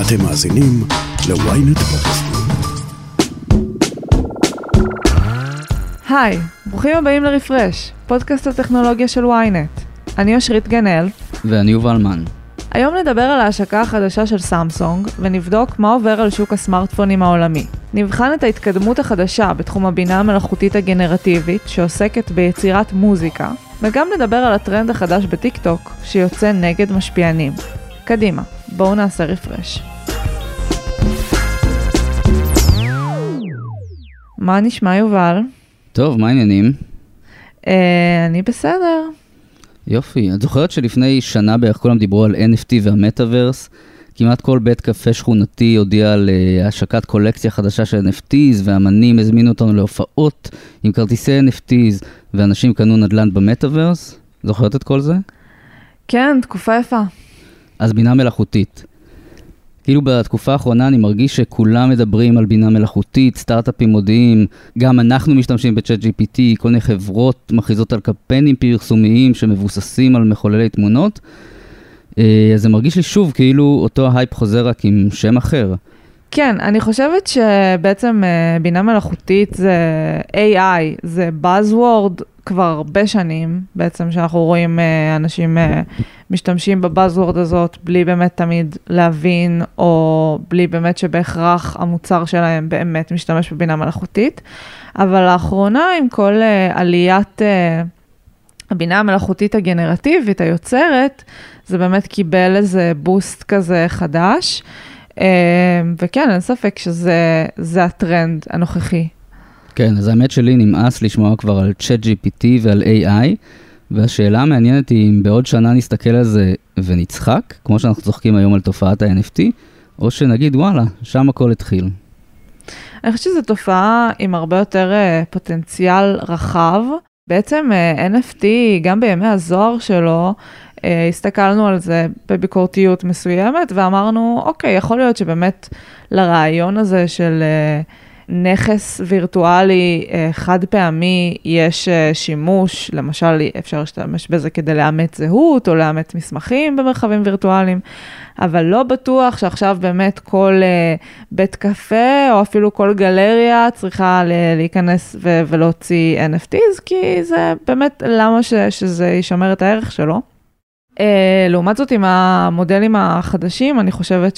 אתם מאזינים ל-ynet. היי, ברוכים הבאים לרפרש, פודקאסט הטכנולוגיה של ynet. אני אושרית גנאל. ואני יובל מן. היום נדבר על ההשקה החדשה של סמסונג, ונבדוק מה עובר על שוק הסמארטפונים העולמי. נבחן את ההתקדמות החדשה בתחום הבינה המלאכותית הגנרטיבית, שעוסקת ביצירת מוזיקה, וגם נדבר על הטרנד החדש בטיק טוק, שיוצא נגד משפיענים. קדימה, בואו נעשה רפרש. מה נשמע יובל? טוב, מה העניינים? אה, אני בסדר. יופי. את זוכרת שלפני שנה בערך כולם דיברו על NFT והמטאוורס? כמעט כל בית קפה שכונתי הודיע על uh, השקת קולקציה חדשה של NFTs, ואמנים הזמינו אותנו להופעות עם כרטיסי NFTs, ואנשים קנו נדל"ן במטאוורס. זוכרת את כל זה? כן, תקופה יפה. אז בינה מלאכותית. כאילו בתקופה האחרונה אני מרגיש שכולם מדברים על בינה מלאכותית, סטארט-אפים מודיעים, גם אנחנו משתמשים ב ChatGPT, כל מיני חברות מכריזות על קמפיינים פרסומיים שמבוססים על מחוללי תמונות. אה, אז זה מרגיש לי שוב כאילו אותו הייפ חוזר רק עם שם אחר. כן, אני חושבת שבעצם אה, בינה מלאכותית זה AI, זה buzzword כבר הרבה שנים, בעצם שאנחנו רואים אה, אנשים משתמשים בבאזוורד הזאת בלי באמת תמיד להבין, או בלי באמת שבהכרח המוצר שלהם באמת משתמש בבינה מלאכותית. אבל לאחרונה, עם כל עליית הבינה המלאכותית הגנרטיבית, היוצרת, זה באמת קיבל איזה בוסט כזה חדש. אה, וכן, אין ספק שזה הטרנד הנוכחי. כן, אז האמת שלי נמאס לשמוע כבר על צ'אט GPT ועל AI, והשאלה המעניינת היא אם בעוד שנה נסתכל על זה ונצחק, כמו שאנחנו צוחקים היום על תופעת ה-NFT, או שנגיד וואלה, שם הכל התחיל. אני חושבת שזו תופעה עם הרבה יותר uh, פוטנציאל רחב. בעצם אה, NFT, גם בימי הזוהר שלו, אה, הסתכלנו על זה בביקורתיות מסוימת ואמרנו, אוקיי, יכול להיות שבאמת לרעיון הזה של אה, נכס וירטואלי אה, חד פעמי יש שימוש, למשל אפשר להשתמש בזה כדי לאמת זהות או לאמת מסמכים במרחבים וירטואליים, אבל לא בטוח שעכשיו באמת כל בית קפה או אפילו כל גלריה צריכה להיכנס ולהוציא NFTs, כי זה באמת למה שזה ישמר את הערך שלו. לעומת זאת, עם המודלים החדשים, אני חושבת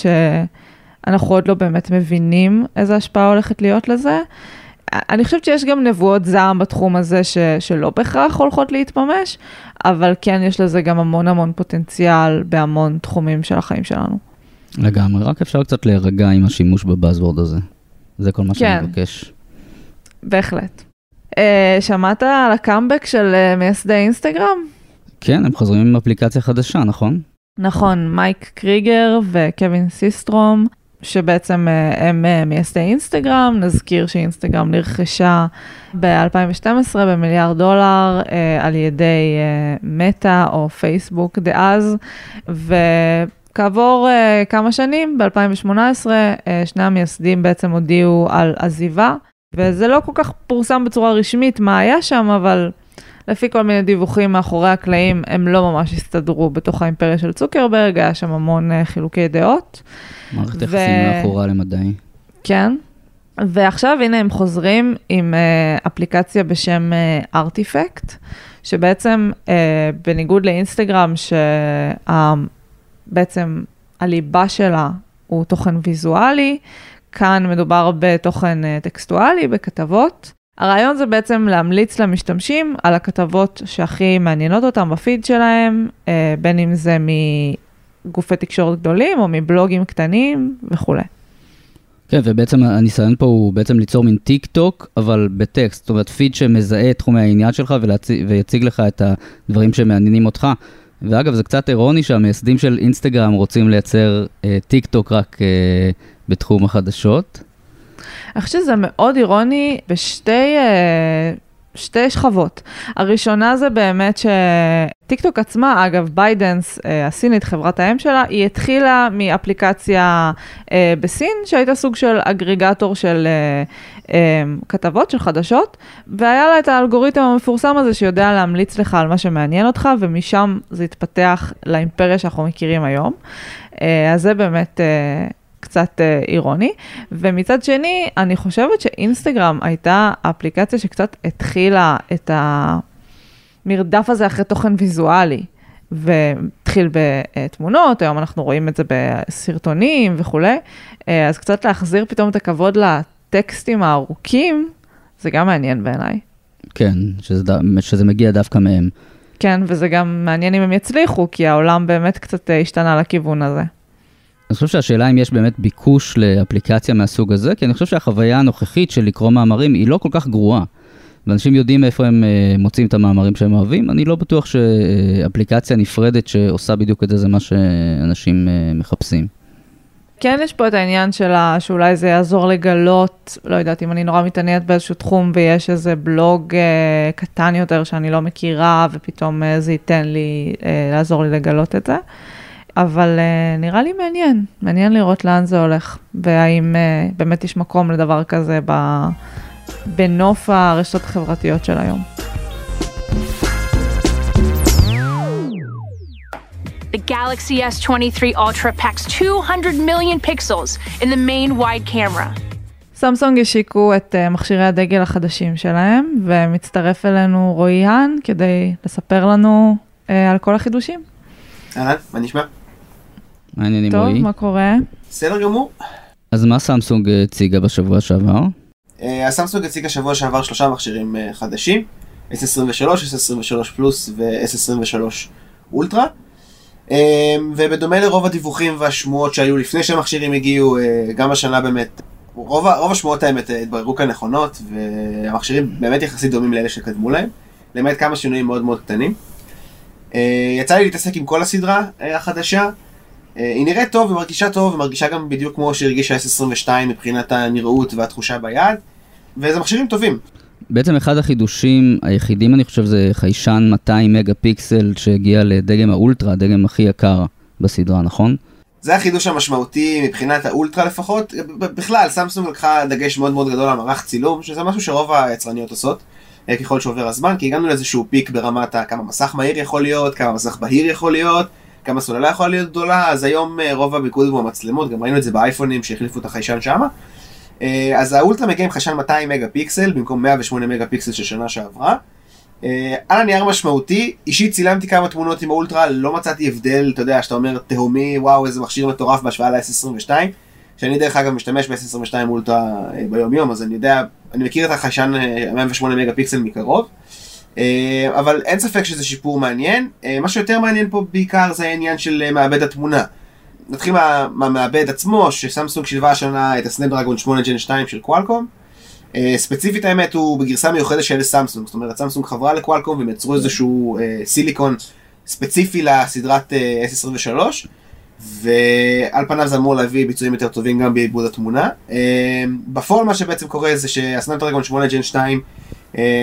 שאנחנו עוד לא באמת מבינים איזה השפעה הולכת להיות לזה. אני חושבת שיש גם נבואות זעם בתחום הזה ש, שלא בהכרח הולכות להתממש, אבל כן יש לזה גם המון המון פוטנציאל בהמון תחומים של החיים שלנו. לגמרי, רק אפשר קצת להירגע עם השימוש בבאזוורד הזה. זה כל מה כן. שאני מבקש. בהחלט. Uh, שמעת על הקאמבק של uh, מייסדי אינסטגרם? כן, הם חוזרים עם אפליקציה חדשה, נכון? נכון, מייק קריגר וקווין סיסטרום, שבעצם אה, הם אה, מייסדי אינסטגרם, נזכיר שאינסטגרם נרכשה ב-2012 במיליארד דולר אה, על ידי מטא או פייסבוק דאז, וכעבור כמה שנים, ב-2018, שני המייסדים בעצם הודיעו על עזיבה, וזה לא כל כך פורסם בצורה רשמית מה היה שם, אבל... לפי כל מיני דיווחים מאחורי הקלעים, הם לא ממש הסתדרו בתוך האימפריה של צוקרברג, היה שם המון uh, חילוקי דעות. מערכת יחסים מאחורה למדי. כן. ועכשיו הנה הם חוזרים עם uh, אפליקציה בשם ארטיפקט, uh, שבעצם בניגוד לאינסטגרם, שבעצם הליבה שלה הוא תוכן ויזואלי, כאן מדובר בתוכן טקסטואלי, בכתבות. הרעיון זה בעצם להמליץ למשתמשים על הכתבות שהכי מעניינות אותם בפיד שלהם, אה, בין אם זה מגופי תקשורת גדולים או מבלוגים קטנים וכולי. כן, ובעצם הניסיון פה הוא בעצם ליצור מין טיקטוק, אבל בטקסט, זאת אומרת פיד שמזהה את תחומי העניין שלך ולהציג, ויציג לך את הדברים שמעניינים אותך. ואגב, זה קצת אירוני שהמייסדים של אינסטגרם רוצים לייצר אה, טיקטוק רק אה, בתחום החדשות. אני חושבת שזה מאוד אירוני בשתי... אה, שתי שכבות. הראשונה זה באמת שטיקטוק עצמה, אגב, ByteDance, אה, הסינית, חברת האם שלה, היא התחילה מאפליקציה אה, בסין, שהייתה סוג של אגריגטור של אה, אה, כתבות, של חדשות, והיה לה את האלגוריתם המפורסם הזה שיודע להמליץ לך על מה שמעניין אותך, ומשם זה התפתח לאימפריה שאנחנו מכירים היום. אה, אז זה באמת... אה, קצת אה, אירוני. ומצד שני, אני חושבת שאינסטגרם הייתה האפליקציה שקצת התחילה את המרדף הזה אחרי תוכן ויזואלי. והתחיל בתמונות, היום אנחנו רואים את זה בסרטונים וכולי, אה, אז קצת להחזיר פתאום את הכבוד לטקסטים הארוכים, זה גם מעניין בעיניי. כן, שזה, שזה מגיע דווקא מהם. כן, וזה גם מעניין אם הם יצליחו, כי העולם באמת קצת אה, השתנה לכיוון הזה. אני חושב שהשאלה אם יש באמת ביקוש לאפליקציה מהסוג הזה, כי אני חושב שהחוויה הנוכחית של לקרוא מאמרים היא לא כל כך גרועה. ואנשים יודעים איפה הם uh, מוצאים את המאמרים שהם אוהבים, אני לא בטוח שאפליקציה נפרדת שעושה בדיוק את זה, זה מה שאנשים uh, מחפשים. כן, יש פה את העניין שלה, שאולי זה יעזור לגלות, לא יודעת, אם אני נורא מתעניינת באיזשהו תחום ויש איזה בלוג uh, קטן יותר שאני לא מכירה, ופתאום uh, זה ייתן לי, uh, לעזור לי לגלות את זה. אבל uh, נראה לי מעניין, מעניין לראות לאן זה הולך, והאם uh, באמת יש מקום לדבר כזה ב... בנוף הרשתות החברתיות של היום. The Galaxy S23 Ultra packs 200 million pixels in the main wide camera. סמסונג השיקו את uh, מכשירי הדגל החדשים שלהם, ומצטרף אלינו רועי האן כדי לספר לנו uh, על כל החידושים. אהלן, מה נשמע? מעניינים טוב, רועי. מה קורה? בסדר גמור. אז מה סמסונג הציגה בשבוע שעבר? אה, הסמסונג הציגה שבוע שעבר שלושה מכשירים אה, חדשים, S23, S23 פלוס ו-S23 אולטרה. אה, ובדומה לרוב הדיווחים והשמועות שהיו לפני שהמכשירים הגיעו, גם השנה באמת, רוב, רוב השמועות האמת התבררו כאן נכונות, והמכשירים באמת יחסית דומים לאלה שקדמו להם, למעט כמה שינויים מאוד מאוד קטנים. יצא לי להתעסק עם כל הסדרה החדשה. היא נראית טוב ומרגישה טוב ומרגישה גם בדיוק כמו שהרגישה S22 מבחינת הנראות והתחושה ביד, וזה מכשירים טובים. בעצם אחד החידושים היחידים אני חושב זה חיישן 200 מגה פיקסל שהגיע לדגם האולטרה, הדגם הכי יקר בסדרה, נכון? זה החידוש המשמעותי מבחינת האולטרה לפחות. בכלל, סמסונג לקחה דגש מאוד מאוד גדול על מערך צילום, שזה משהו שרוב היצרניות עושות, אה, ככל שעובר הזמן, כי הגענו לאיזשהו פיק ברמת כמה מסך מהיר יכול להיות, כמה מסך בהיר יכול להיות, כמה סוללה יכולה להיות גדולה, אז היום אה, רוב המיקוד הוא המצלמות, גם ראינו את זה באייפונים שהחליפו את החיישן שמה. אה, אז האולטרה מגיע עם חיישן 200 מגה פיקסל במקום 108 מגה פיקסל של שנה שעברה. אה, על הנייר משמעותי, אישית צילמתי כמה תמונות עם האולטרה, לא מצאתי הבדל, אתה יודע, שאתה אומר תהומי, וואו איזה מכשיר מטורף בהשוואה ל-S22, שאני דרך אגב משתמש ב-S22 אולטרה ביום יום, אז אני יודע, אני מכיר את החיישן 108 מגה פיקסל מקרוב. אה, אבל אין ספק שזה שיפור מעניין. אה, מה שיותר מעניין פה בעיקר זה העניין של אה, מעבד התמונה. נתחיל מהמעבד עצמו, שסמסונג שילבה השנה את הסנפדרגון 8 ג'ן 2 של קוואלקום. ספציפית האמת הוא בגרסה מיוחדת של סמסונג, זאת אומרת סמסונג חברה לקוואלקום והם יצרו איזשהו סיליקון ספציפי לסדרת S23 ועל פניו זה אמור להביא ביצועים יותר טובים גם בעיבוד התמונה. בפועל מה שבעצם קורה זה שהסנפדרגון 8 ג'ן 2 אה,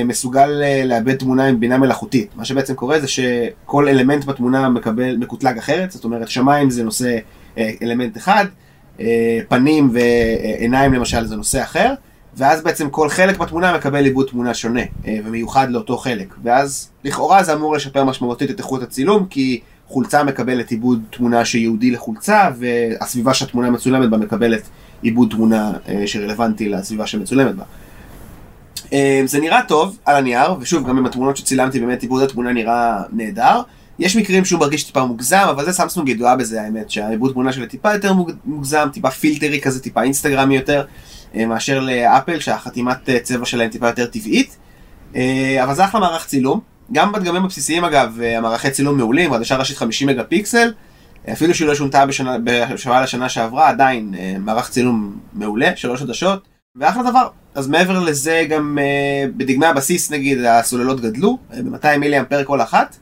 מסוגל אה, לאבד תמונה עם בינה מלאכותית. מה שבעצם קורה זה שכל אלמנט בתמונה מקבל, מקוטלג אחרת, זאת אומרת שמיים זה נושא אה, אלמנט אחד, פנים ועיניים למשל זה נושא אחר, ואז בעצם כל חלק בתמונה מקבל עיבוד תמונה שונה ומיוחד לאותו חלק. ואז לכאורה זה אמור לשפר משמעותית את איכות הצילום, כי חולצה מקבלת עיבוד תמונה שייעודי לחולצה, והסביבה שהתמונה מצולמת בה מקבלת עיבוד תמונה שרלוונטי לסביבה שמצולמת בה. אה, זה נראה טוב על הנייר, ושוב, גם עם התמונות שצילמתי, באמת עיבוד התמונה נראה נהדר. יש מקרים שהוא מרגיש טיפה מוגזם, אבל זה סמסונג ידועה בזה האמת, שהעיבוד תמונה שלה טיפה יותר מוגזם, טיפה פילטרי כזה, טיפה אינסטגרמי יותר, אה, מאשר לאפל, שהחתימת אה, צבע שלהם טיפה יותר טבעית. אבל זה אחלה מערך צילום. גם בדגמים הבסיסיים אגב, המערכי צילום מעולים, עדשה ראשית 50 מגה פיקסל, אפילו שהיא לא שונתה בשוואה לשנה שעברה, עדיין מערך צילום מעולה, שלוש עדשות. ואחלה דבר. אז מעבר לזה גם uh, בדגמי הבסיס נגיד הסוללות גדלו uh, ב-200 מילי אמפר כל אחת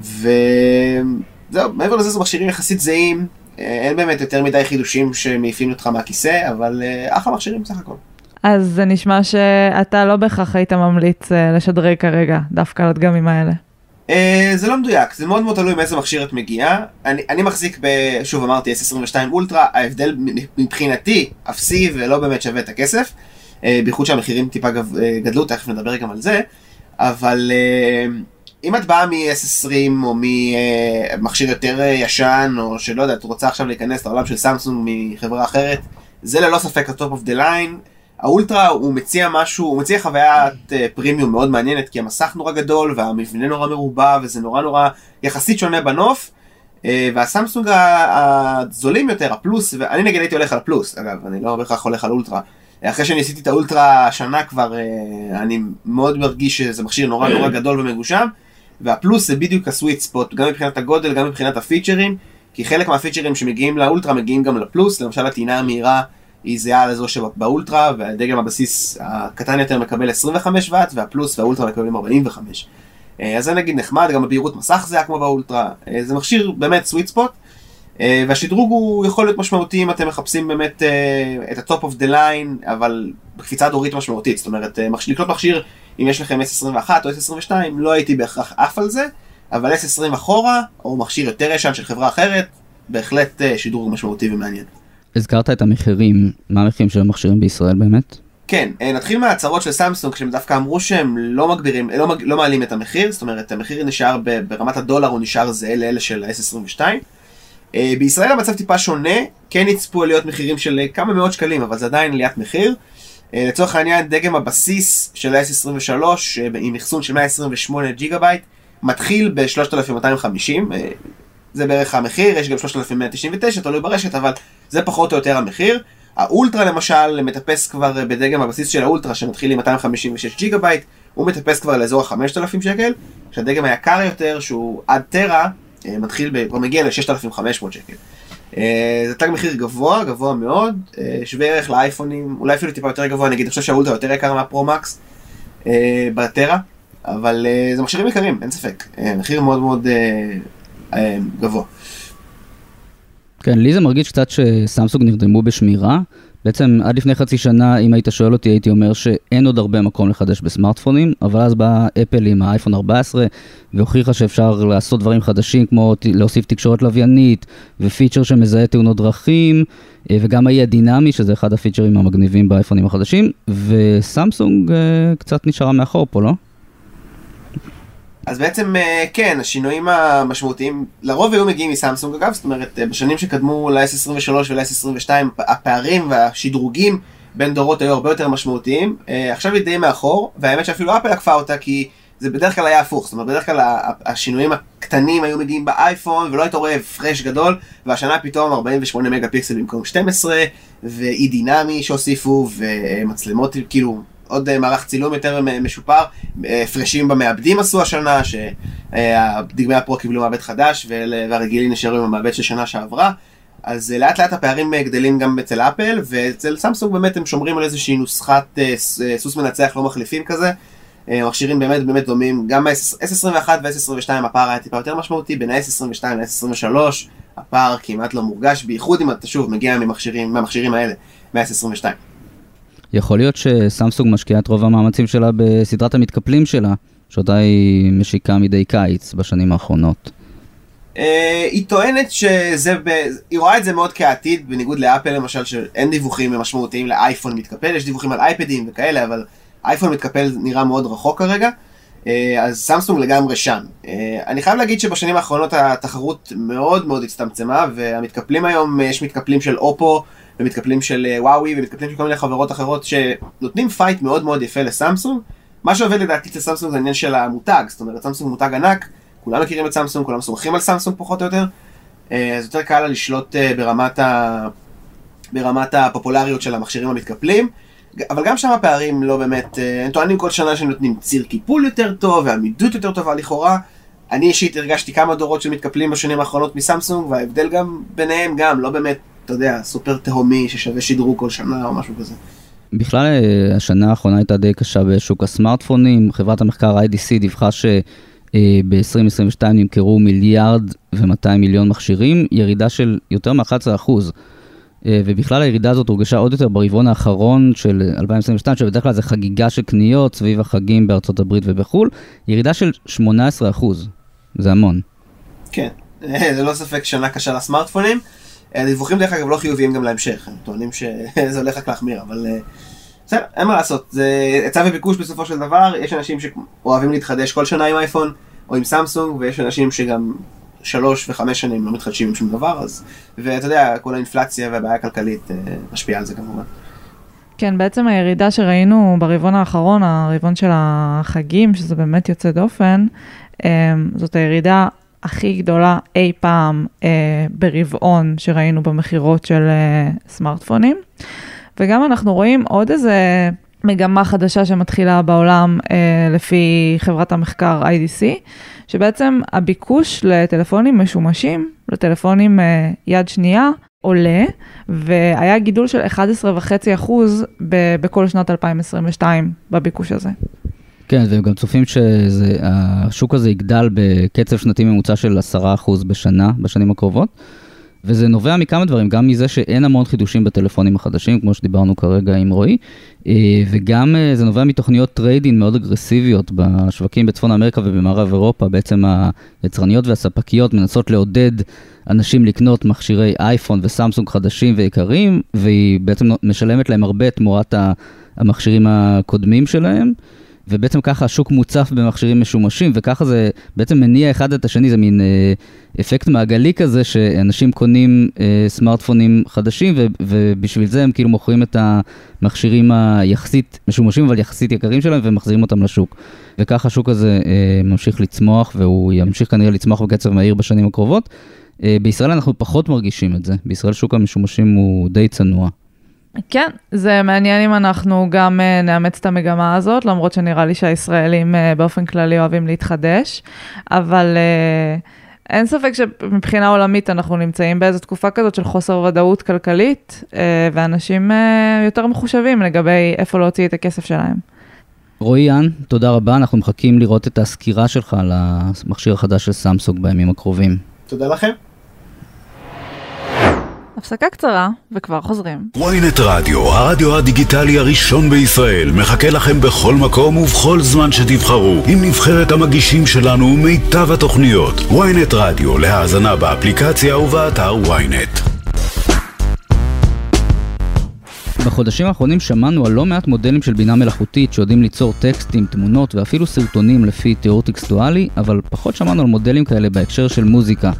וזהו, מעבר לזה זה מכשירים יחסית זהים, uh, אין באמת יותר מדי חידושים שמעיפים אותך מהכיסא, אבל uh, אחלה מכשירים בסך הכל. אז זה נשמע שאתה לא בהכרח היית ממליץ לשדרג כרגע, דווקא על הדגמים האלה. Uh, זה לא מדויק, זה מאוד מאוד תלוי מאיזה מכשיר את מגיעה. אני, אני מחזיק ב... שוב אמרתי S22 אולטרה, ההבדל מבחינתי אפסי ולא באמת שווה את הכסף. uh, בייחוד שהמחירים טיפה גב, uh, גדלו, תכף נדבר גם על זה. אבל uh, אם את באה מ-S20 או ממכשיר יותר אה, ישן, או שלא יודע, את רוצה עכשיו להיכנס לעולם של סמסונג מחברה אחרת, זה ללא ספק ה top of the line. האולטרה הוא מציע משהו, הוא מציע חוויית פרימיום מאוד מעניינת, כי המסך נורא גדול והמבנה נורא מרובע וזה נורא נורא יחסית שונה בנוף. והסמסונג הזולים יותר, הפלוס, ואני נגיד הייתי הולך על הפלוס, אגב, אני לא בהכרח הולך על אולטרה. אחרי שאני עשיתי את האולטרה השנה כבר, אני מאוד מרגיש שזה מכשיר נורא נורא גדול ומגושם, והפלוס זה בדיוק ה sweet spot, גם מבחינת הגודל, גם מבחינת הפיצ'רים, כי חלק מהפיצ'רים שמגיעים לאולטרה מגיעים גם לפלוס, למשל הטעינה המהירה היא זהה לזו שבאולטרה, והדגם הבסיס הקטן יותר מקבל 25 ואט, והפלוס והאולטרה מקבלים 45. אז זה נגיד נחמד, גם הבהירות מסך זהה כמו באולטרה, זה מכשיר באמת sweet spot. והשדרוג הוא יכול להיות משמעותי אם אתם מחפשים באמת את ה top of the line, אבל בקפיצה דורית משמעותית, זאת אומרת, לקנות מכשיר אם יש לכם S21 או S22, לא הייתי בהכרח עף על זה, אבל S20 אחורה, או מכשיר יותר ישן של חברה אחרת, בהחלט שדרוג משמעותי ומעניין. הזכרת את המחירים, מה המחירים של המכשירים בישראל באמת? כן, נתחיל מההצהרות של סמסונג, שהם דווקא אמרו שהם לא מגבירים, לא, מג, לא מעלים את המחיר, זאת אומרת, המחיר נשאר ברמת הדולר, הוא נשאר זהה לאלה של ה-S22. בישראל המצב טיפה שונה, כן יצפו עליות מחירים של כמה מאות שקלים, אבל זה עדיין עליית מחיר. לצורך העניין, דגם הבסיס של ה-S23, עם אחסון של 128 ג'יגה בייט, מתחיל ב-3250, זה בערך המחיר, יש גם 3199, תלוי ברשת, אבל זה פחות או יותר המחיר. האולטרה למשל מטפס כבר בדגם הבסיס של האולטרה שמתחיל עם 256 ג'יגה בייט, הוא מטפס כבר לאזור ה-5000 שקל, שהדגם היקר יותר שהוא עד טרה, מתחיל, כבר מגיע ל-6500 שקל. זה תג מחיר גבוה, גבוה מאוד, שווה ערך לאייפונים, אולי אפילו טיפה יותר גבוה, נגיד, אני חושב שהאולטרה יותר יקר מהפרו-מקס בטרה, אבל זה מכשירים יקרים, אין ספק, מחיר מאוד מאוד גבוה. כן, לי זה מרגיש קצת שסמסונג נרדמו בשמירה. בעצם עד לפני חצי שנה, אם היית שואל אותי, הייתי אומר שאין עוד הרבה מקום לחדש בסמארטפונים, אבל אז באה אפל עם האייפון 14 והוכיחה שאפשר לעשות דברים חדשים, כמו להוסיף תקשורת לוויינית ופיצ'ר שמזהה תאונות דרכים, וגם האי הדינמי, שזה אחד הפיצ'רים המגניבים באייפונים החדשים, וסמסונג קצת נשארה מאחור פה, לא? אז בעצם כן, השינויים המשמעותיים לרוב היו מגיעים מסמסונג אגב, זאת אומרת בשנים שקדמו ל-S23 ול-S22 הפערים והשדרוגים בין דורות היו הרבה יותר משמעותיים, עכשיו היא די מאחור, והאמת שאפילו אפל עקפה אותה כי זה בדרך כלל היה הפוך, זאת אומרת בדרך כלל השינויים הקטנים היו מגיעים באייפון ולא היית רואה פרש גדול, והשנה פתאום 48 מגה פיקסל במקום 12, ואי דינמי שהוסיפו, ומצלמות כאילו... עוד מערך צילום יותר משופר, הפרשים במעבדים עשו השנה, שדגמי הפרו קיבלו מעבד חדש והרגילים נשארו עם המעבד של שנה שעברה, אז לאט לאט הפערים גדלים גם אצל אפל, ואצל סמסונג באמת הם שומרים על איזושהי נוסחת סוס מנצח לא מחליפים כזה, מכשירים באמת באמת דומים, גם ה-S21 וה-S22 הפער היה טיפה יותר משמעותי, בין ה-S22 ל-S23 הפער כמעט לא מורגש, בייחוד אם אתה שוב מגיע מהמכשירים האלה, מה-S22. יכול להיות שסמסונג משקיעה את רוב המאמצים שלה בסדרת המתקפלים שלה, שאותה היא משיקה מדי קיץ בשנים האחרונות. היא טוענת שזה, היא רואה את זה מאוד כעתיד, בניגוד לאפל למשל, שאין דיווחים משמעותיים לאייפון מתקפל, יש דיווחים על אייפדים וכאלה, אבל אייפון מתקפל נראה מאוד רחוק כרגע, אז סמסונג לגמרי שם. אני חייב להגיד שבשנים האחרונות התחרות מאוד מאוד הצטמצמה, והמתקפלים היום, יש מתקפלים של אופו, ומתקפלים של וואוי ומתקפלים של כל מיני חברות אחרות שנותנים fight מאוד מאוד יפה לסמסונג. מה שעובד לדעתי אצל סמסונג זה העניין של המותג, זאת אומרת סמסונג מותג ענק, כולם מכירים את סמסונג, כולם סומכים על סמסונג פחות או יותר, אז יותר קל לה לשלוט ברמת, ה... ברמת הפופולריות של המכשירים המתקפלים, אבל גם שם הפערים לא באמת, הם טוענים כל שנה שהם נותנים ציר קיפול יותר טוב ועמידות יותר טובה לכאורה. אני אישית הרגשתי כמה דורות של מתקפלים בשנים האחרונות מסמסונג, וההבדל גם ביניהם גם לא באמת אתה יודע, סופר תהומי ששווה שדרוג כל שנה או משהו כזה. בכלל השנה האחרונה הייתה די קשה בשוק הסמארטפונים, חברת המחקר IDC דיווחה שב-2022 נמכרו מיליארד ו-200 מיליון מכשירים, ירידה של יותר מ-11%. ובכלל הירידה הזאת הורגשה עוד יותר ברבעון האחרון של 2022, שבדרך כלל זה חגיגה של קניות סביב החגים בארצות הברית ובחו"ל, ירידה של 18%, זה המון. כן, זה לא ספק שנה קשה לסמארטפונים. הדיווחים דרך אגב לא חיוביים גם להמשך, הם טוענים שזה הולך רק להחמיר, אבל בסדר, אין מה לעשות, זה היצע וביקוש בסופו של דבר, יש אנשים שאוהבים להתחדש כל שנה עם אייפון, או עם סמסונג, ויש אנשים שגם שלוש וחמש שנים לא מתחדשים עם שום דבר, אז, ואתה יודע, כל האינפלציה והבעיה הכלכלית אה, משפיעה על זה כמובן. כן, בעצם הירידה שראינו ברבעון האחרון, הרבעון של החגים, שזה באמת יוצא דופן, זאת הירידה הכי גדולה אי פעם אה, ברבעון שראינו במכירות של אה, סמארטפונים. וגם אנחנו רואים עוד איזה מגמה חדשה שמתחילה בעולם אה, לפי חברת המחקר IDC, שבעצם הביקוש לטלפונים משומשים, לטלפונים אה, יד שנייה, עולה, והיה גידול של 11.5% בכל שנת 2022 בביקוש הזה. כן, והם גם צופים שהשוק הזה יגדל בקצב שנתי ממוצע של 10% בשנה, בשנים הקרובות. וזה נובע מכמה דברים, גם מזה שאין המון חידושים בטלפונים החדשים, כמו שדיברנו כרגע עם רועי, אה, וגם אה, זה נובע מתוכניות trade-in מאוד אגרסיביות בשווקים בצפון אמריקה ובמערב אירופה, בעצם היצרניות והספקיות מנסות לעודד אנשים לקנות מכשירי אייפון וסמסונג חדשים ויקרים, והיא בעצם משלמת להם הרבה תמורת המכשירים הקודמים שלהם. ובעצם ככה השוק מוצף במכשירים משומשים, וככה זה בעצם מניע אחד את השני, זה מין אה, אפקט מעגלי כזה, שאנשים קונים אה, סמארטפונים חדשים, ו, ובשביל זה הם כאילו מוכרים את המכשירים היחסית משומשים, אבל יחסית יקרים שלהם, ומחזירים אותם לשוק. וככה השוק הזה אה, ממשיך לצמוח, והוא ימשיך כנראה לצמוח בקצב מהיר בשנים הקרובות. אה, בישראל אנחנו פחות מרגישים את זה, בישראל שוק המשומשים הוא די צנוע. כן, זה מעניין אם אנחנו גם uh, נאמץ את המגמה הזאת, למרות שנראה לי שהישראלים uh, באופן כללי אוהבים להתחדש, אבל uh, אין ספק שמבחינה עולמית אנחנו נמצאים באיזו תקופה כזאת של חוסר ודאות כלכלית, uh, ואנשים uh, יותר מחושבים לגבי איפה להוציא את הכסף שלהם. רועי יאן, תודה רבה, אנחנו מחכים לראות את הסקירה שלך על המכשיר החדש של סמסונג בימים הקרובים. תודה לכם. הפסקה קצרה, וכבר חוזרים. ynet רדיו, הרדיו הדיגיטלי הראשון בישראל, מחכה לכם בכל מקום ובכל זמן שתבחרו, עם נבחרת המגישים שלנו ומיטב התוכניות. ynet רדיו, להאזנה באפליקציה ובאתר ynet. בחודשים האחרונים שמענו על לא מעט מודלים של בינה מלאכותית שיודעים ליצור טקסטים, תמונות ואפילו סרטונים לפי תיאור טקסטואלי, אבל פחות שמענו על מודלים כאלה בהקשר של מוזיקה.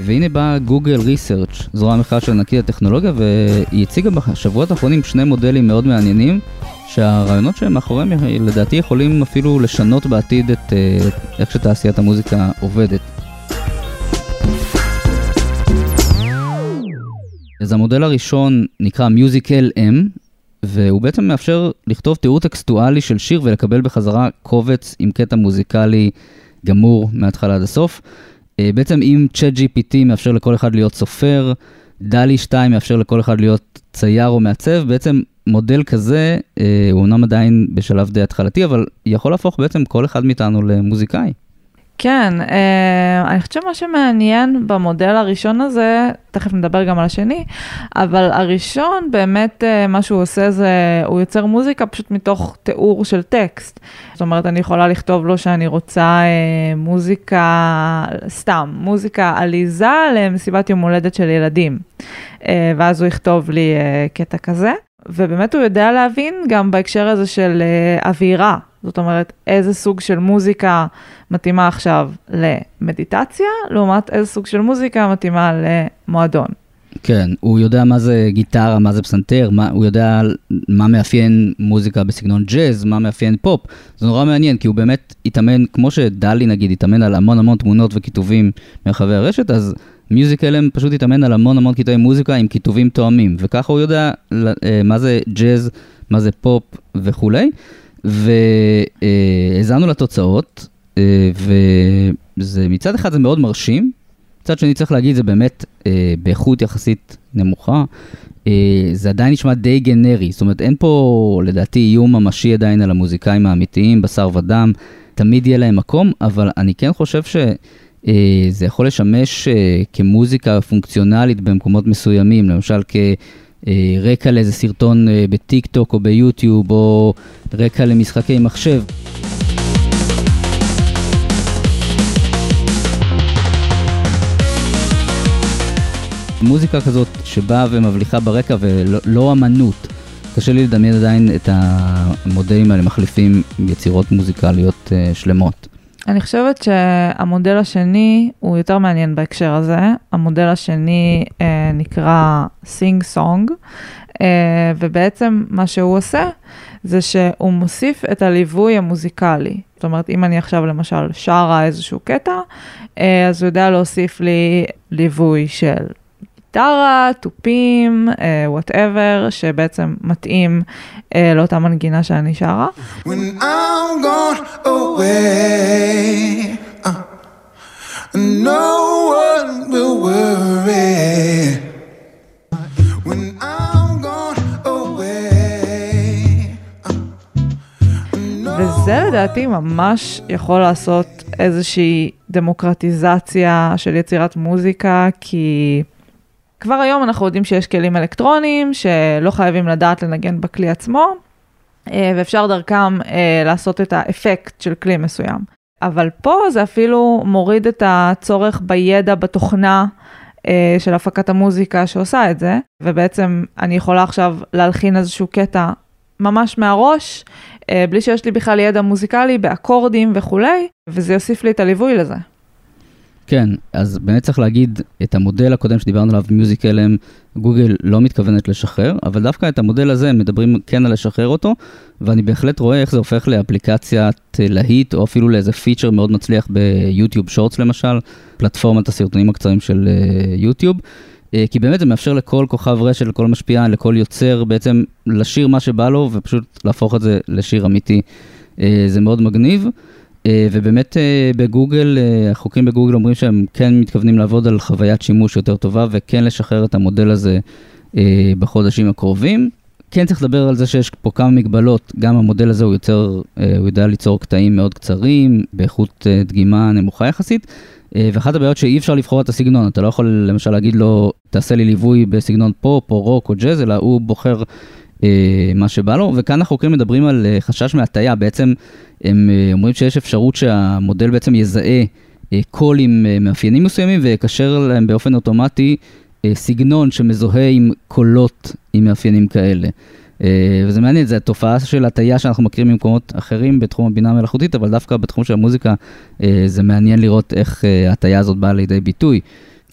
והנה בא גוגל ריסרצ', זרוע המחקר של ענקית הטכנולוגיה, והיא הציגה בשבועות האחרונים שני מודלים מאוד מעניינים, שהרעיונות שהם מאחוריהם לדעתי יכולים אפילו לשנות בעתיד את אה, איך שתעשיית המוזיקה עובדת. אז המודל הראשון נקרא Musical M, והוא בעצם מאפשר לכתוב תיאור טקסטואלי של שיר ולקבל בחזרה קובץ עם קטע מוזיקלי גמור מההתחלה עד הסוף. אה, בעצם אם צ'אט GPT מאפשר לכל אחד להיות סופר, דלי 2 מאפשר לכל אחד להיות צייר או מעצב, בעצם מודל כזה, אה, הוא אומנם עדיין בשלב די התחלתי, אבל יכול להפוך בעצם כל אחד מאיתנו למוזיקאי. כן, אה, אני חושבת שמה שמעניין במודל הראשון הזה, תכף נדבר גם על השני, אבל הראשון באמת אה, מה שהוא עושה זה, הוא יוצר מוזיקה פשוט מתוך תיאור של טקסט. זאת אומרת, אני יכולה לכתוב לו שאני רוצה אה, מוזיקה, סתם, מוזיקה עליזה למסיבת יום הולדת של ילדים. אה, ואז הוא יכתוב לי אה, קטע כזה. ובאמת הוא יודע להבין גם בהקשר הזה של uh, אווירה, זאת אומרת, איזה סוג של מוזיקה מתאימה עכשיו למדיטציה, לעומת איזה סוג של מוזיקה מתאימה למועדון. כן, הוא יודע מה זה גיטרה, מה זה פסנתר, מה, הוא יודע מה מאפיין מוזיקה בסגנון ג'אז, מה מאפיין פופ. זה נורא מעניין, כי הוא באמת התאמן, כמו ש DALL-E נגיד, התאמן על המון המון תמונות וכיתובים מרחבי הרשת, אז MusicLM פשוט התאמן על המון המון קטעי מוזיקה עם כיתובים תואמים, וככה הוא יודע אה, מה זה ג'אז, מה זה פופ וכולי. והאזנו לתוצאות, אה, וזה מצד אחד זה מאוד מרשים, מצד שני צריך להגיד זה באמת אה, באיכות יחסית נמוכה. זה עדיין נשמע די גנרי, זאת אומרת אין פה לדעתי איום ממשי עדיין על המוזיקאים האמיתיים, בשר ודם, תמיד יהיה להם מקום, אבל אני כן חושב ש... אה, זה יכול לשמש אה, כמוזיקה פונקציונלית במקומות מסוימים, למשל כרקע לאיזה סרטון אה, בטיק טוק או ביוטיוב, או רקע למשחקי מחשב. מוזיקה כזאת שבאה ומבליחה ברקע ולא לא אמנות. קשה לי לדמיין עדיין את המודלים האלה מחליפים יצירות מוזיקליות שלמות. אני חושבת שהמודל השני הוא יותר מעניין בהקשר הזה. המודל השני אה, נקרא SingSong, אה, ובעצם מה שהוא עושה זה שהוא מוסיף את הליווי המוזיקלי. זאת אומרת, אם אני עכשיו למשל שרה איזשהו קטע, אה, אז הוא יודע להוסיף לי ליווי של גיטרה, תופים, וואטאבר, שבעצם מתאים uh, לאותה מנגינה שאני שרה. When I'm gone away, uh, no one will worry. When I'm gone away, uh, no וזה לדעתי ממש יכול לעשות איזושהי דמוקרטיזציה של יצירת מוזיקה, כי כבר היום אנחנו יודעים שיש כלים אלקטרוניים שלא חייבים לדעת לנגן בכלי עצמו, אה, ואפשר דרכם אה, לעשות את האפקט של כלי מסוים. אבל פה זה אפילו מוריד את הצורך בידע בתוכנה אה, של הפקת המוזיקה שעושה את זה, ובעצם אני יכולה עכשיו להלחין איזשהו קטע ממש מהראש, בלי שיש לי בכלל ידע מוזיקלי באקורדים וכולי, וזה יוסיף לי את הליווי לזה. כן, אז באמת צריך להגיד, את המודל הקודם שדיברנו עליו, מיוזיק אלם, גוגל לא מתכוונת לשחרר, אבל דווקא את המודל הזה מדברים כן על לשחרר אותו, ואני בהחלט רואה איך זה הופך לאפליקציית להיט, או אפילו לאיזה פיצ'ר מאוד מצליח ביוטיוב שורטס למשל, פלטפורמת הסרטונים הקצרים של uh, יוטיוב. uh, כי באמת זה מאפשר לכל כוכב רשת, לכל משפיען, לכל יוצר, בעצם לשיר מה שבא לו, ופשוט להפוך את זה לשיר אמיתי. Uh, זה מאוד מגניב. אה, ובאמת אה, בגוגל, אה, החוקרים בגוגל אומרים שהם כן מתכוונים לעבוד על חוויית שימוש יותר טובה וכן לשחרר את המודל הזה בחודשים הקרובים. כן צריך לדבר על זה שיש פה כמה מגבלות, גם המודל הזה הוא יוצר, הוא יודע ליצור קטעים מאוד קצרים, באיכות דגימה נמוכה יחסית, ואחת הבעיות שאי אפשר לבחור את הסגנון, אתה לא יכול למשל להגיד לו, תעשה לי ליווי בסגנון פופ או רוק או ג'אז, אלא הוא בוחר מה שבא לו, וכאן החוקרים מדברים על אה, חשש מהטיה, בעצם הם אה, אומרים שיש אפשרות שהמודל בעצם יזהה קול עם מאפיינים מסוימים ויקשר להם באופן אוטומטי סגנון שמזוהה עם קולות עם מאפיינים כאלה. וזה מעניין, זו התופעה של הטיה שאנחנו מכירים ממקומות אחרים בתחום הבינה המלאכותית, אבל דווקא בתחום של המוזיקה זה מעניין לראות איך הטיה הזאת באה לידי ביטוי.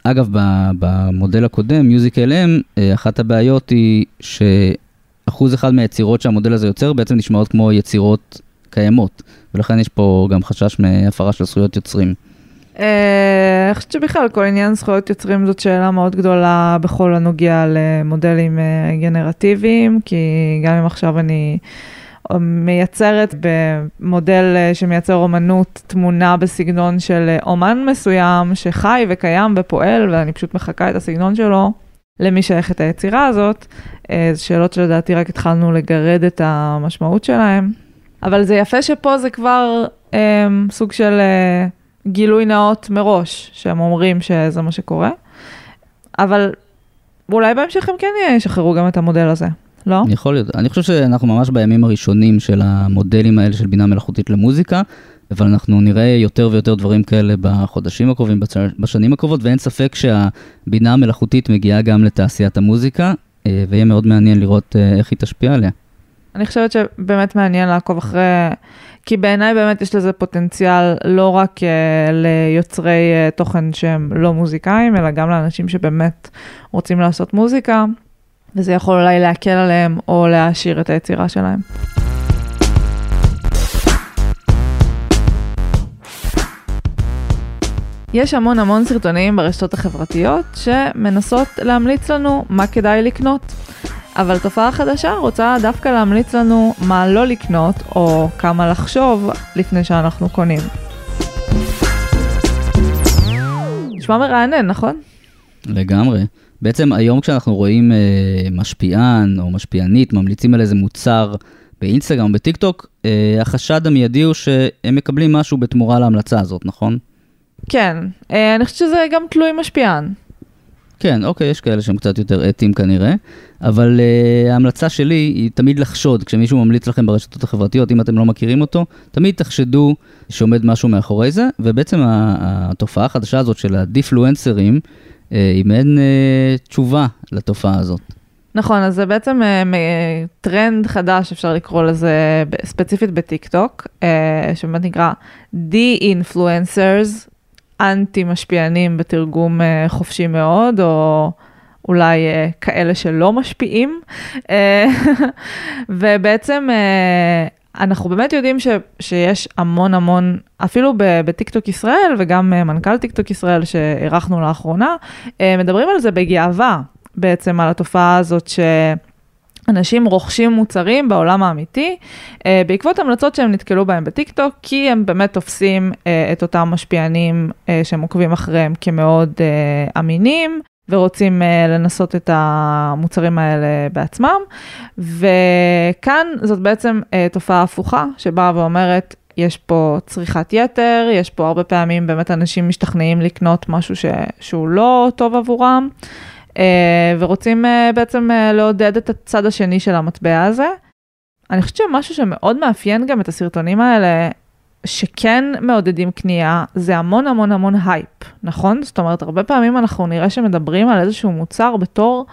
אגב, במודל הקודם, Music LM, אחת הבעיות היא ש... אחוז אחד מהיצירות שהמודל הזה יוצר בעצם נשמעות כמו יצירות קיימות, ולכן יש פה גם חשש מהפרה של זכויות יוצרים. אה, אני חושבת שבכלל כל עניין זכויות יוצרים זאת שאלה מאוד גדולה בכל הנוגע למודלים אה, גנרטיביים, כי גם אם עכשיו אני מייצרת במודל אה, שמייצר אומנות תמונה בסגנון של אומן מסוים שחי וקיים ופועל, ואני פשוט מחקה את הסגנון שלו, למי שייכת היצירה הזאת. אה, זה שאלות שלדעתי רק התחלנו לגרד את המשמעות שלהן. אבל זה יפה שפה זה כבר אה, סוג של אה, גילוי נאות מראש, שהם אומרים שזה מה שקורה. אבל אולי בהמשך הם כן ישחררו גם את המודל הזה, לא? יכול להיות. אני חושב שאנחנו ממש בימים הראשונים של המודלים האלה של בינה מלאכותית למוזיקה. אבל אנחנו נראה יותר ויותר דברים כאלה בחודשים הקרובים, בשנים הקרובות, ואין ספק שהבינה המלאכותית מגיעה גם לתעשיית המוזיקה, אה, ויהיה מאוד מעניין לראות אה, איך היא תשפיע עליה. אני חושבת שבאמת מעניין לעקוב אחרי, כי בעיניי באמת יש לזה פוטנציאל לא רק uh, ליוצרי תוכן שהם לא מוזיקאים, אלא גם לאנשים שבאמת רוצים לעשות מוזיקה, וזה יכול אולי להקל עליהם או להעשיר את היצירה שלהם. יש המון המון סרטונים ברשתות החברתיות שמנסות להמליץ לנו מה כדאי לקנות. אבל תופעה חדשה רוצה דווקא להמליץ לנו מה לא לקנות או כמה לחשוב לפני שאנחנו קונים. נשמע מרענן, נכון? לגמרי. בעצם היום כשאנחנו רואים אה, משפיען או משפיענית ממליצים על איזה מוצר באינסטגרם או בטיק טוק, אה, החשד המיידי הוא שהם מקבלים משהו בתמורה להמלצה הזאת, נכון? כן, אה, אני חושבת שזה גם תלוי משפיען. כן, אוקיי, יש כאלה שהם קצת יותר אתיים כנראה, אבל uh, ההמלצה שלי היא תמיד לחשוד, כשמישהו ממליץ לכם ברשתות החברתיות, אם אתם לא מכירים אותו, תמיד תחשדו שעומד משהו מאחורי זה, ובעצם התופעה החדשה הזאת של ה de-influencers, אה, היא מעין אה, תשובה לתופעה הזאת. נכון, אז זה בעצם אה, אה, טרנד חדש, אפשר לקרוא לזה ספציפית בטיק טוק, אה, שבאמת נקרא De-Influencers, אנטי משפיענים בתרגום אה, חופשי מאוד, או אולי אה, כאלה שלא משפיעים. אה, ובעצם אנחנו באמת יודעים ש, שיש המון המון, אפילו בטיקטוק ישראל וגם מנכ"ל טיקטוק ישראל שאירחנו לאחרונה, מדברים על זה בגאווה, בעצם על התופעה הזאת ש... אנשים רוכשים מוצרים בעולם האמיתי, אה, בעקבות המלצות שהם נתקלו בהם בטיקטוק, כי הם באמת תופסים אה, את אותם משפיענים אה, שהם עוקבים אחריהם כמאוד אה, אמינים, ורוצים אה, לנסות את המוצרים האלה בעצמם. וכאן זאת בעצם אה, תופעה הפוכה, שבאה ואומרת, יש פה צריכת יתר, יש פה הרבה פעמים באמת אנשים משתכנעים לקנות משהו ש... שהוא לא טוב עבורם. ורוצים אה, בעצם אה, לעודד את הצד השני של המטבע הזה. אני חושבת שמשהו שמאוד מאפיין גם את הסרטונים האלה, שכן מעודדים קנייה, זה המון המון המון הייפ, נכון? זאת אומרת, הרבה פעמים אנחנו נראה שמדברים על איזשהו מוצר בתור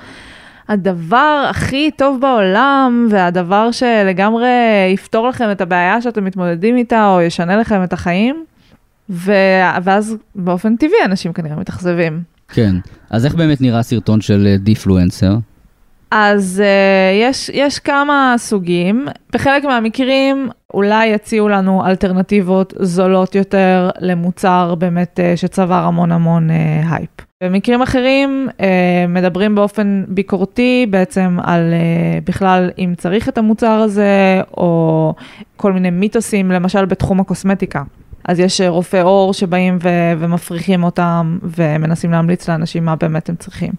הדבר הכי טוב בעולם, והדבר שלגמרי יפתור לכם את הבעיה שאתם מתמודדים איתה, או ישנה לכם את החיים, ו... ואז באופן טבעי אנשים כנראה מתאכזבים. כן. אז איך באמת נראה סרטון של דיפלואנסר? אז uh, יש, יש כמה סוגים, בחלק מהמקרים אולי יציעו לנו אלטרנטיבות זולות יותר למוצר באמת uh, שצבר המון המון uh, הייפ. במקרים אחרים אה, מדברים באופן ביקורתי בעצם על אה, בכלל אם צריך את המוצר הזה, או כל מיני מיתוסים, למשל בתחום הקוסמטיקה. אז יש אה, רופאי עור שבאים ו- ומפריחים אותם ומנסים להמליץ לאנשים מה באמת הם צריכים.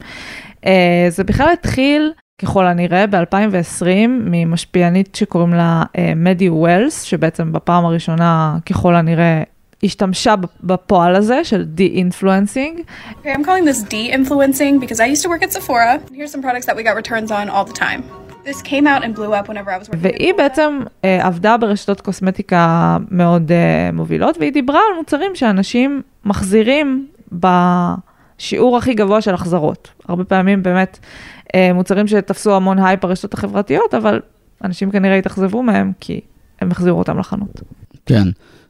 אה, זה בכלל התחיל, ככל הנראה, ב-2020 ממשפיענית שקוראים לה אה, מדי וולס, שבעצם בפעם הראשונה, ככל הנראה, השתמשה בפועל הזה של de-influencing. Okay, I'm calling this de-influencing because I used to work at Sephora. Here's some products that we got returns on all the time. This came out and blew up whenever I was working. והיא. בעצם אה, עבדה ברשתות קוסמטיקה מאוד אה, מובילות, והיא דיברה על מוצרים שאנשים מחזירים בשיעור הכי גבוה של החזרות. הרבה פעמים באמת אה, מוצרים שתפסו המון הייפ ברשתות החברתיות, אבל אנשים כנראה התאכזבו מהם כי הם החזירו אותם לחנות. כן.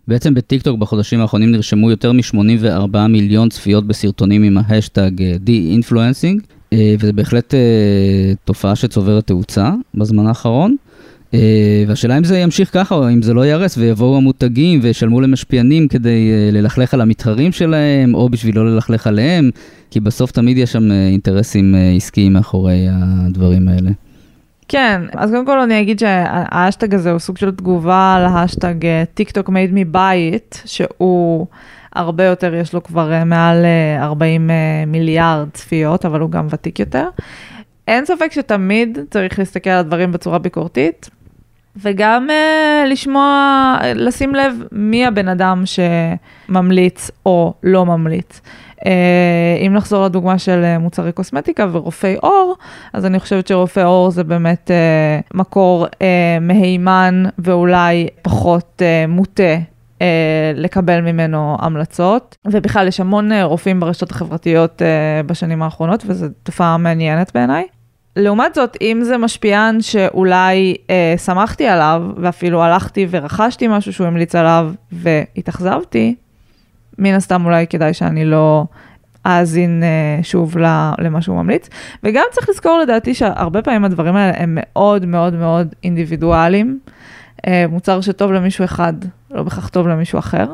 בעצם בטיקטוק בחודשים האחרונים נרשמו יותר מ-84 מיליון צפיות בסרטונים עם ההשטג de-influencing, אה, וזה בהחלט אה, תופעה שצוברת תאוצה בזמן האחרון. אה, והשאלה אם זה ימשיך ככה או אם זה לא ייהרס ויבואו המותגים וישלמו למשפיענים כדי אה, ללכלך על המתחרים שלהם או בשביל לא ללכלך עליהם, כי בסוף תמיד יש שם אה, אינטרסים אה, עסקיים מאחורי הדברים האלה. כן, אז קודם כל אני אגיד שההשטג הזה הוא סוג של תגובה להשטג TikTok made me buy it, שהוא הרבה יותר, יש לו כבר אה, מעל אה, 40 אה, מיליארד צפיות, אבל הוא גם ותיק יותר. אין ספק שתמיד צריך להסתכל על הדברים בצורה ביקורתית, וגם אה, לשמוע, לשים לב מי הבן אדם שממליץ או לא ממליץ. אה, אם נחזור לדוגמה של אה, מוצרי קוסמטיקה ורופאי עור, אז אני חושבת שרופאי עור זה באמת uh, מקור מהימן ואולי פחות מוטה. לקבל ממנו המלצות, ובכלל יש המון רופאים ברשתות החברתיות בשנים האחרונות, וזו תופעה מעניינת בעיניי. לעומת זאת, אם זה משפיען שאולי אה, שמחתי עליו, ואפילו הלכתי ורכשתי משהו שהוא המליץ עליו והתאכזבתי, מן הסתם אולי כדאי שאני לא אאזין אה, שוב למה שהוא ממליץ. וגם צריך לזכור לדעתי שהרבה פעמים הדברים האלה הם מאוד מאוד מאוד אינדיבידואליים. אה, מוצר שטוב למישהו אחד, לא בהכרח טוב למישהו אחר.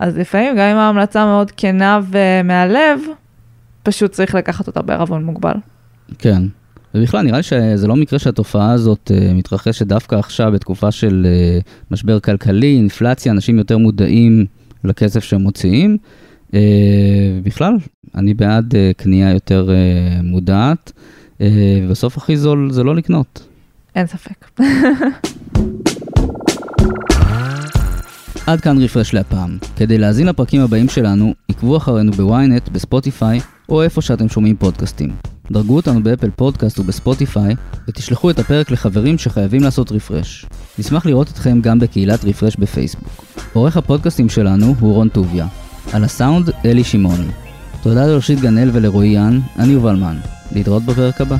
אז לפעמים גם אם ההמלצה מאוד כנה ומהלב, פשוט צריך לקחת אותה בערבון מוגבל. כן. ובכלל, נראה לי שזה לא מקרה שהתופעה הזאת uh, מתרחשת דווקא עכשיו, בתקופה של uh, משבר כלכלי, אינפלציה, אנשים יותר מודעים לכסף שהם מוציאים. Uh, בכלל, אני בעד uh, קנייה יותר uh, מודעת, uh, ובסוף הכי זול זה לא לקנות. אין ספק. עד כאן רפרש להפעם. כדי להאזין לפרקים הבאים שלנו, עקבו אחרינו בוויינט, בספוטיפיי, או איפה שאתם שומעים פודקאסטים. דרגו אותנו באפל פודקאסט ובספוטיפיי, ותשלחו את הפרק לחברים שחייבים לעשות רפרש. נשמח לראות אתכם גם בקהילת רפרש בפייסבוק. עורך הפודקאסטים שלנו הוא רון טוביה. על הסאונד, אלי שמעוני. תודה לראשית גנאל ולרועי יאן, אני יובל מן. להתראות בפרק הבא.